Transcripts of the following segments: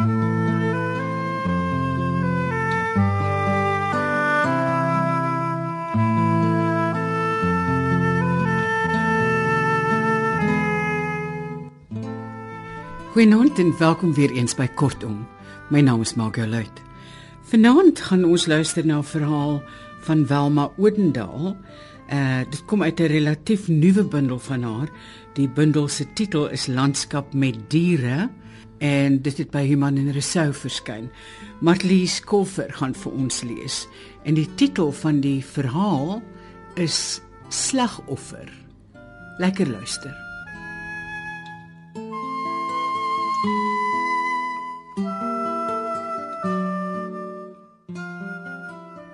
Goeienaand en welkom weer eens by Kortom. My naam is Margolet. Vanaand gaan ons luister na 'n verhaal van Welma Odendaal. Uh dit kom uit 'n relatief nuwe bundel van haar. Die bundel se titel is Landskap met diere en dit het by Human en Resou verskyn. Marlies Koffer gaan vir ons lees en die titel van die verhaal is Slagoffer. Lekker luister.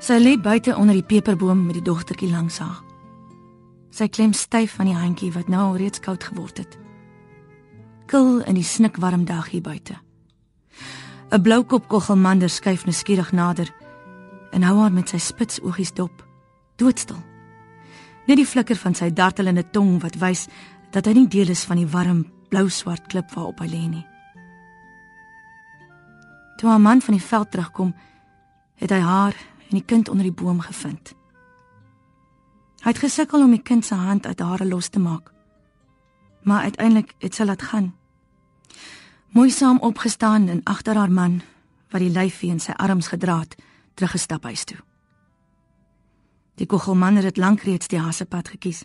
Sy lê buite onder die peperboom met die dogtertjie langs haar. Sy klem styf aan die handjie wat nou al reeds koud geword het. Kil in die snikwarm dag hier buite. 'n Bloukop koggelmander skuif nuuskierig nader en hou haar met sy spits oogies dop, doodstil. Net die flikker van sy dartelende tong wat wys dat hy nie deel is van die warm blou-swart klip waarop hy lê nie. Toe 'n man van die veld terugkom, het hy haar en die kind onder die boom gevind. Hy het gesukkel om die kind se hand uit hare los te maak. Maar uiteindelik het sy laat gaan. Mooi saam opgestaan en agter haar man wat die lyfie in sy arms gedra het, teruggestap huis toe. Die kogelman het lank reeds die hasepad gekies.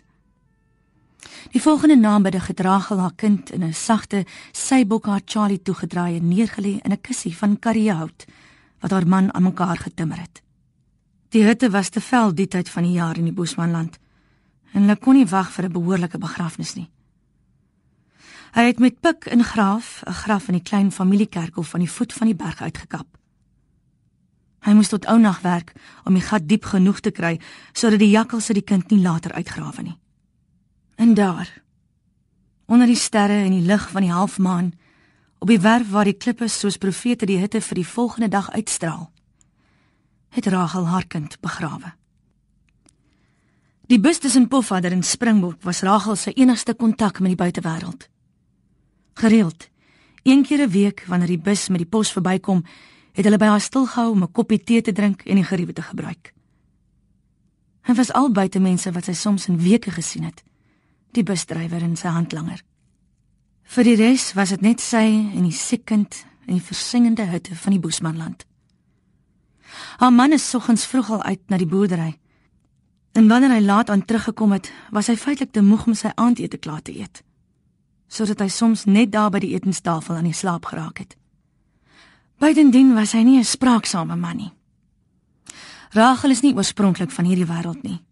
Die volgende by die gedragel haar kind in 'n sagte sybok haar Charlie toegedraai en neergelê in 'n kussie van karriehout wat haar man aan mekaar getimmer het. Die hitte was te vel die tyd van die jaar in die Bosmanland en hulle kon nie wag vir 'n behoorlike begrafnis nie. Hy het met pik in graaf 'n graf in die klein familiekerkhof van die voet van die berg uitgekap. Hy moes tot ounag werk om die gat diep genoeg te kry sodat die jakkalse die kind nie later uitgrawe nie. En daar, onder die sterre en die lig van die halfmaan, op die werf waar die klippe soos profete die hitte vir die volgende dag uitstraal, het Rachel haar kind begrawe. Die bus tussen Pofadder en Springbok was Rachel se enigste kontak met die buitewêreld. Gereeld, een keer 'n week wanneer die bus met die pos verbykom, het hulle by haar stilgehou om 'n koppie tee te drink en die geriewe te gebruik. Hy was al buite mense wat sy soms in weke gesien het, die busdrywer en sy handlanger. Vir die res was dit net sy en die siek kind in die versingende hutte van die Boesmanland. Haar man is soggens vroeg al uit na die boerdery. En wanneer hy laat aan teruggekom het, was hy feitelik te moeg om sy aandete klaar te eet, sodat hy soms net daar by die etenstafel aan die slaap geraak het. Buitendien was hy nie 'n spraaksame man nie. Rachel is nie oorspronklik van hierdie wêreld nie.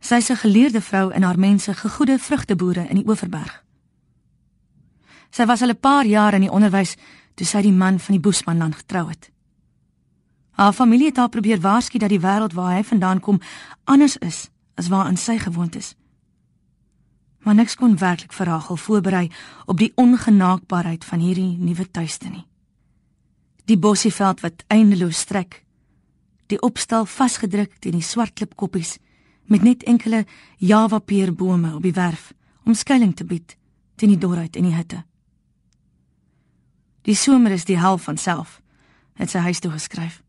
Sy is 'n geleerde vrou in haar mense gegoede vrugteboere in die Oeverberg. Sy was al 'n paar jaar in die onderwys toe sy die man van die Boesmanland getrou het. Haar familie het haar probeer waarsku dat die wêreld waar hy vandaan kom anders is as waar aan sy gewoond is. Maar niks kon werklik vir Rachel voorberei op die ongenaakbaarheid van hierdie nuwe tuiste nie. Die bossieveld wat eindeloos strek, die opstal vasgedruk teen die swart klipkoppies met net enkele Java peerbome op die werf om skuilings te bied teen die dorheid en die hitte. Die somer is die hel van self, het sy huis toe geskryf.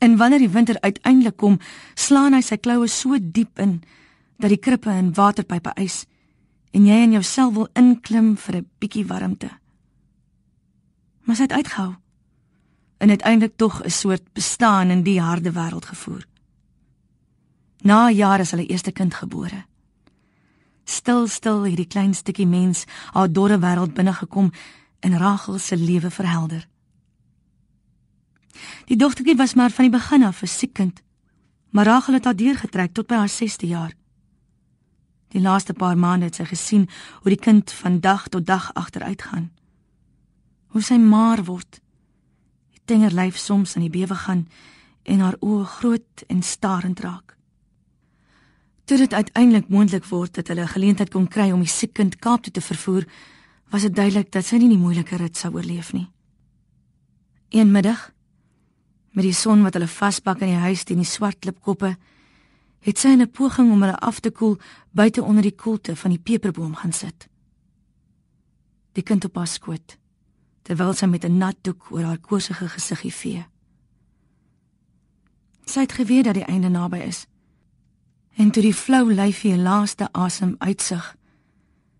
En wanneer die winter uiteindelik kom, slaan hy sy kloue so diep in dat die krippe en waterpype ys en jy in jouself wil inklim vir 'n bietjie warmte. Maar sy het uitgehou en uiteindelik tog 'n soort bestaan in die harde wêreld gevoer. Na jare is hulle eerste kind gebore. Stil stil hierdie klein stukkie mens haar dorre wêreld binne gekom en Rachel se lewe verhelder. Die dogtertjie was maar van die begin af 'n siek kind. Maar Rachel het haar deurgetrek tot by haar 6ste jaar. Die laaste paar maande het sy gesien hoe die kind van dag tot dag agteruit gaan. Hoe sy maar word. Die tenger lyf soms aan die bewe gaan en haar oë groot en starend raak. Toe dit uiteindelik moontlik word dat hulle 'n geleentheid kon kry om die siek kind Kaap toe te vervoer, was dit duidelik dat sy nie die moeilike rit sou oorleef nie. Een middag Met die son wat hulle vaspak in die huis teen die swart klipkoppe, het sy 'n poging om hulle af te koel buite onder die koelte van die peperboom gaan sit. Die kind op haar skoot, terwyl sy met 'n nat doek oor haar koorsige gesiggie vee. Sy het geweet dat die einde naby is. En toe die flou lyfie 'n laaste asem uitsig,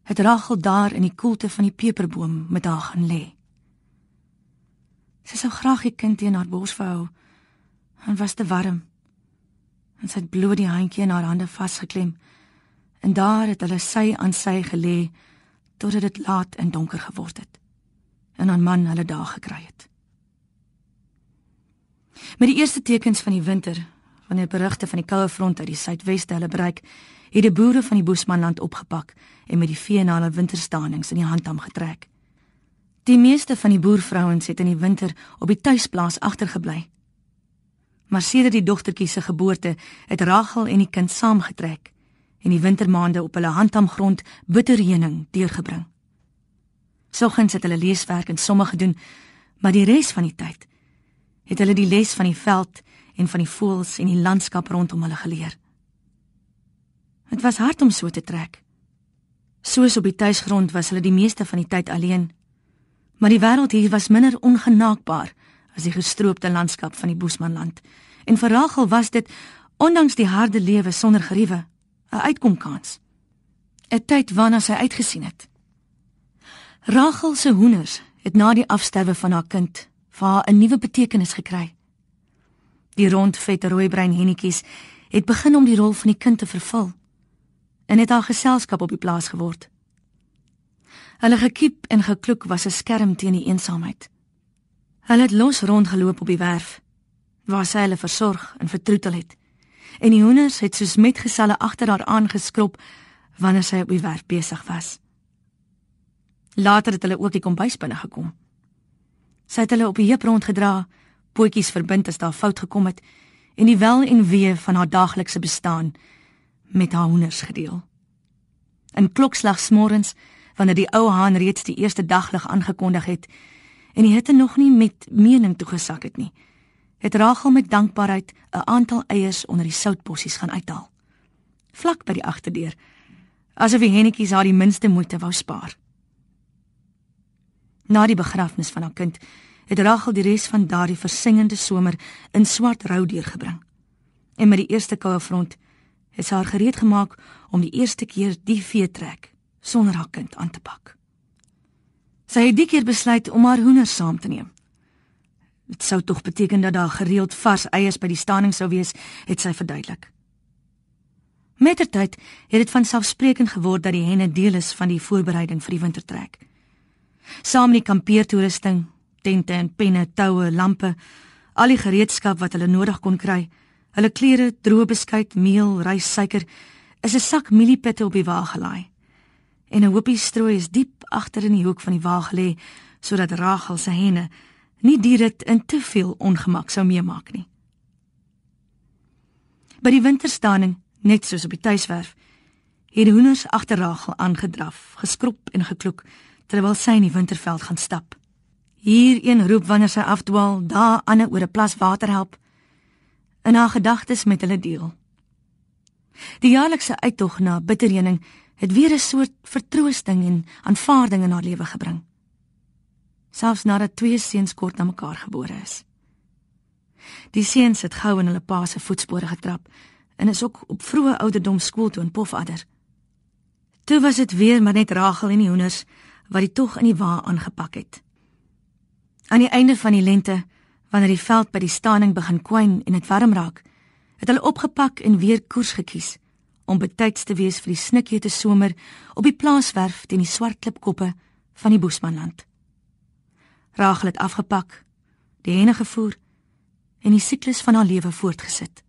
het Rachel daar in die koelte van die peperboom met haar gaan lê. Sy sou graag die kind teen haar bors hou. En was te warm. En sy het bloot die handjie in haar hande vasgeklem. En daar het hulle sy aan sy gelê totdat dit laat en donker geword het. En aan man hulle daar gekry het. Met die eerste tekens van die winter, wanneer berigte van die koue front uit die suidweste hulle bereik, het die boere van die Boesmanland opgepak en met die vee na hulle winterstanings in die handam getrek. Die meeste van die boervrouens het in die winter op die tuisplaas agtergebly. Maar sedert die dogtertjie se geboorte, het Rachel en die kind saamgetrek en die wintermaande op hulle handamgrond bitterheuning deurgebring. Soggens het hulle leeswerk en somme gedoen, maar die res van die tyd het hulle die les van die veld en van die voëls en die landskap rondom hulle geleer. Dit was hard om so te trek. Soos op die tuisgrond was hulle die meeste van die tyd alleen. Maar die wêreld hier was minder ongenaakbaar as die gestroopte landskap van die Boesmanland. En vir Rachel was dit ondanks die harde lewe sonder geriewe 'n uitkomkans. 'n Tyd waarna sy uitgesien het. Rachel se hoenders het na die afsterwe van haar kind vir haar 'n nuwe betekenis gekry. Die rond vet rooibrein hennetjies het begin om die rol van die kind te vervul en het haar geselskap op die plaas geword. Hulle gekiep en gekloek was 'n skerm teen die eensaamheid. Hulle het los rondgeloop op die werf waar sy hulle versorg en vertroetel het. En die hoenders het soos metgeselle agter haar aangeskrob wanneer sy op die werf besig was. Later het hulle ook die kombuis binne gekom. Sy het hulle op die heup rondgedra, pootjies verbind as daar fout gekom het en die wel en wee van haar daaglikse bestaan met haar hoenders gedeel. In klokslag smorens wanneer die ou haan reeds die eerste daglig aangekondig het en die hitte nog nie met mening toegesak het nie, het Rachel met dankbaarheid 'n aantal eiers onder die soutbossies gaan uithaal. Vlak by die agterdeur, asof die hennetjies haar die minste moeite wou spaar. Na die begrafnis van haar kind, het Rachel die res van daardie versingende somer in swart rou deurgebring. En met die eerste koue front het sy haar gereed gemaak om die eerste keer die vee trek sonder haar kind aan te pak. Sy het die keer besluit om haar hoenders saam te neem. Dit sou tog beteken dat daar gereeld vars eiers by die staning sou wees, het sy verduidelik. Mettertyd het dit van selfsprekend geword dat die henne deel is van die voorbereiding vir die wintertrek. Saam met die kampeertoerusting, tente en penne, toue, lampe, al die gereedskap wat hulle nodig kon kry, Hulle klere, droë beskuit, meel, ryssuiker, is 'n sak mieliepitte op die wa gelaai. En 'n hoopie strooi is diep agter in die hoek van die wa gelê sodat Rachel se henne nie dit in te veel ongemak sou meemaak nie. By die winterstaaning, net soos op die tuiswerf, het die hoenders agter Rachel aangedraf, geskrop en gekloek terwyl sy in die winterveld gaan stap. Hier een roep wanneer sy afdwaal, daar ander oor 'n plas water help in haar gedagtes met hulle deel. Die jaarlikse uittog na bitterheuning het weer 'n soort vertroosting en aanvaarding in haar lewe gebring. Selfs nadat twee seuns kort na mekaar gebore is. Die seuns het gou in hulle pa se voetspore getrap en is ook op vroeë ouderdom skool toe in Pofadder. Toe was dit weer maar net Rachel en die hoenders wat die tog in die wa aangepak het. Aan die einde van die lente Wanneer die veld by die staning begin kwyn en dit warm raak, het hulle opgepak en weer koers gekies om betyds te wees vir die snikhete somer op die plaaswerf teen die swart klipkoppe van die Boesmanland. Rachel het afgepak, die henne gevoer en die siklus van haar lewe voortgesit.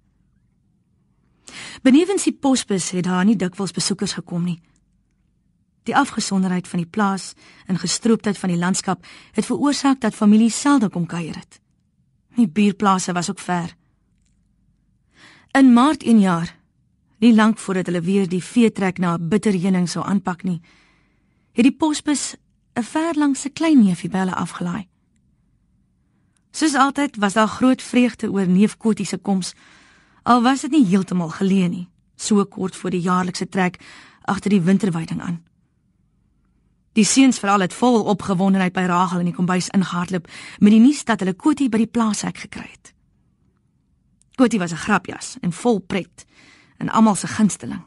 Benewens die posbus het daar nie dikwels besoekers gekom nie. Die afgesonderheid van die plaas en gestrooptheid van die landskap het veroorsaak dat families selde kom kuier het. Die buurplase was ook ver. In Maart een jaar, nie lank voordat hulle weer die veetrek na Bitterheuning sou aanpak nie, het die posbus 'n ver langs 'n klein neefie by hulle afgelaai. Soos altyd was daar groot vreugde oor neef Kotie se koms, al was dit nie heeltemal geleë nie, so kort voor die jaarlikse trek agter die winterweiding aan. Die seuns veral het vol opgewondenheid by Rachel in die kombuis ingehardloop met die nuus dat hulle Kotie by die plaashek gekry het. Kotie was 'n grapjas en vol pret en almal se gunsteling.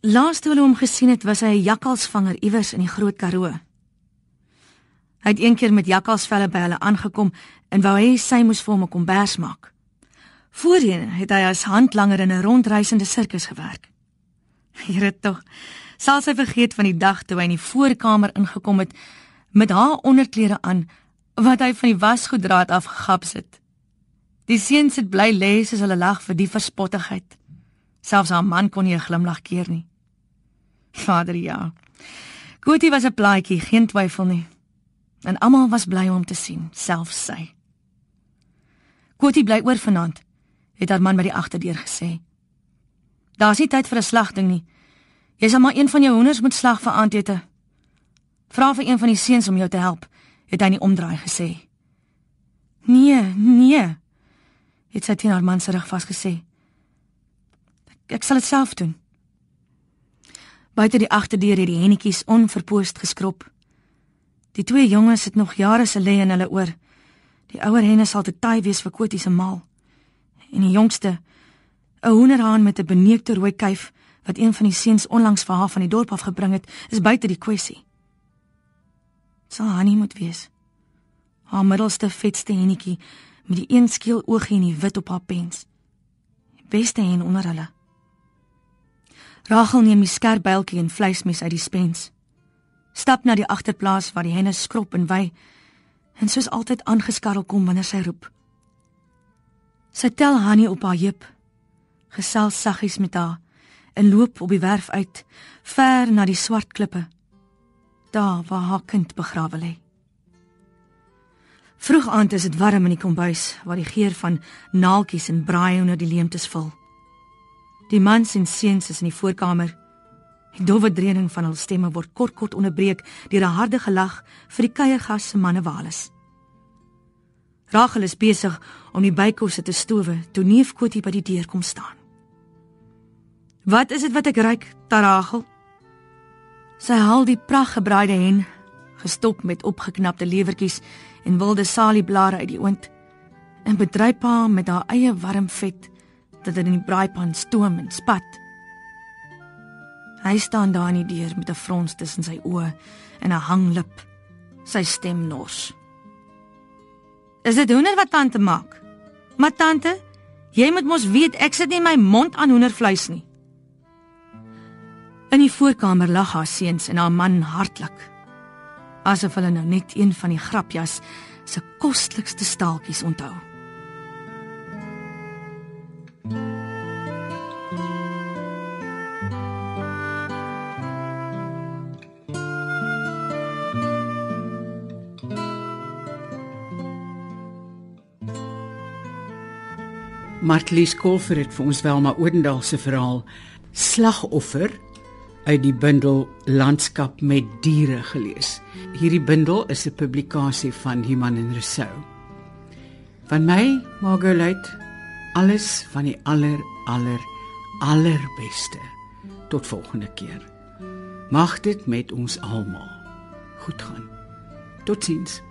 Laaste hulle hom gesien het, was hy 'n jakkalsvanger iewers in die Groot Karoo. Hy het eendag met jakkalsvelle by hulle aangekom en wou hy sy moes vir hom 'n kombers maak. Voorheen het hy as handlanger in 'n rondreisende sirkus gewerk. Here tog, sal sy vergeet van die dag toe hy in die voorkamer ingekom het met haar onderklere aan wat hy van die wasgoeddraad afgegaps het. Die seuns het bly lê soos hulle lag vir die verspottigheid. Selfs haar man kon nie 'n glimlag keer nie. Vader ja. Goetie was 'n plaatjie, geen twyfel nie. En almal was bly om te sien, selfs sy. Goetie bly oor vanaand, het haar man by die agterdeur gesê. Daar's nie tyd vir 'n slagting nie. Jy sal maar een van jou hoenders moet slag vir aandete. Vra vir een van die seuns om jou te help, het hy nie omdraai gesê. Nee, nee. Het sy teen haar man se rug vasgesê. Ek, sal dit self doen. Buite die agterdeur het die hennetjies onverpoost geskrop. Die twee jonges het nog jare se lê in hulle oor. Die ouer henne sal te taai wees vir Kotie se maal. En die jongste, 'n hoenderhaan met 'n beneekte rooi kuif wat een van die seuns onlangs vir haar van die dorp af gebring het, is buite die kwessie. Sal Hanni moet wees. Haar middelste vetste hennetjie met die een skeel oogie en die wit op haar pens. Die beste hen onder hulle. Rachel neem die skerp byltjie en vleismes uit die spens. Stap na die agterplaas waar die henne skrop en wy en soos altyd aangeskarrel kom wanneer sy roep. Sy tel Hanni op haar heup gesels saggies met haar en loop op die werf uit, ver na die swart klippe, daar waar haar kind begrawe lê. Vroeg aand is dit warm in die kombuis waar die geur van naaltjies en braai onder die leemtes vul. Die mans en seuns is in die voorkamer. Die dowwe dreuning van hul stemme word kort kort onderbreek deur 'n harde gelag vir die kuiergas se manne waales. Rachel is besig om die bykosse te stowe toe neef Kotie by die deur kom staan. Wat is dit wat ek ruik, Taragel? Sy haal die pragtgebraaide hen, gestop met opgeknapte lewertjies en wilde salieblare uit die oond en bedryp haar met haar eie warm vet dat dit in die braaipan stoom en spat. Hy staan daar in die deur met 'n frons tussen sy oë en 'n hanglip. Sy stem nors. Is dit hoender wat tante maak? Maar tante, jy moet mos weet ek sit nie my mond aan hoendervleis nie. In die voorkamer lag haar seuns en haar man hartlik. Asof hulle nou net een van die grapjas se koslikste staaltjies onthou. Martlies Kolfer het vir ons wel maar Odendaal se verhaal Slagoffer uit die bundel Landskap met diere gelees. Hierdie bundel is 'n publikasie van Human en Resou. Van my, Margolite, alles van die aller aller allerbeste. Tot volgende keer. Mag dit met ons almal goed gaan. Totsiens.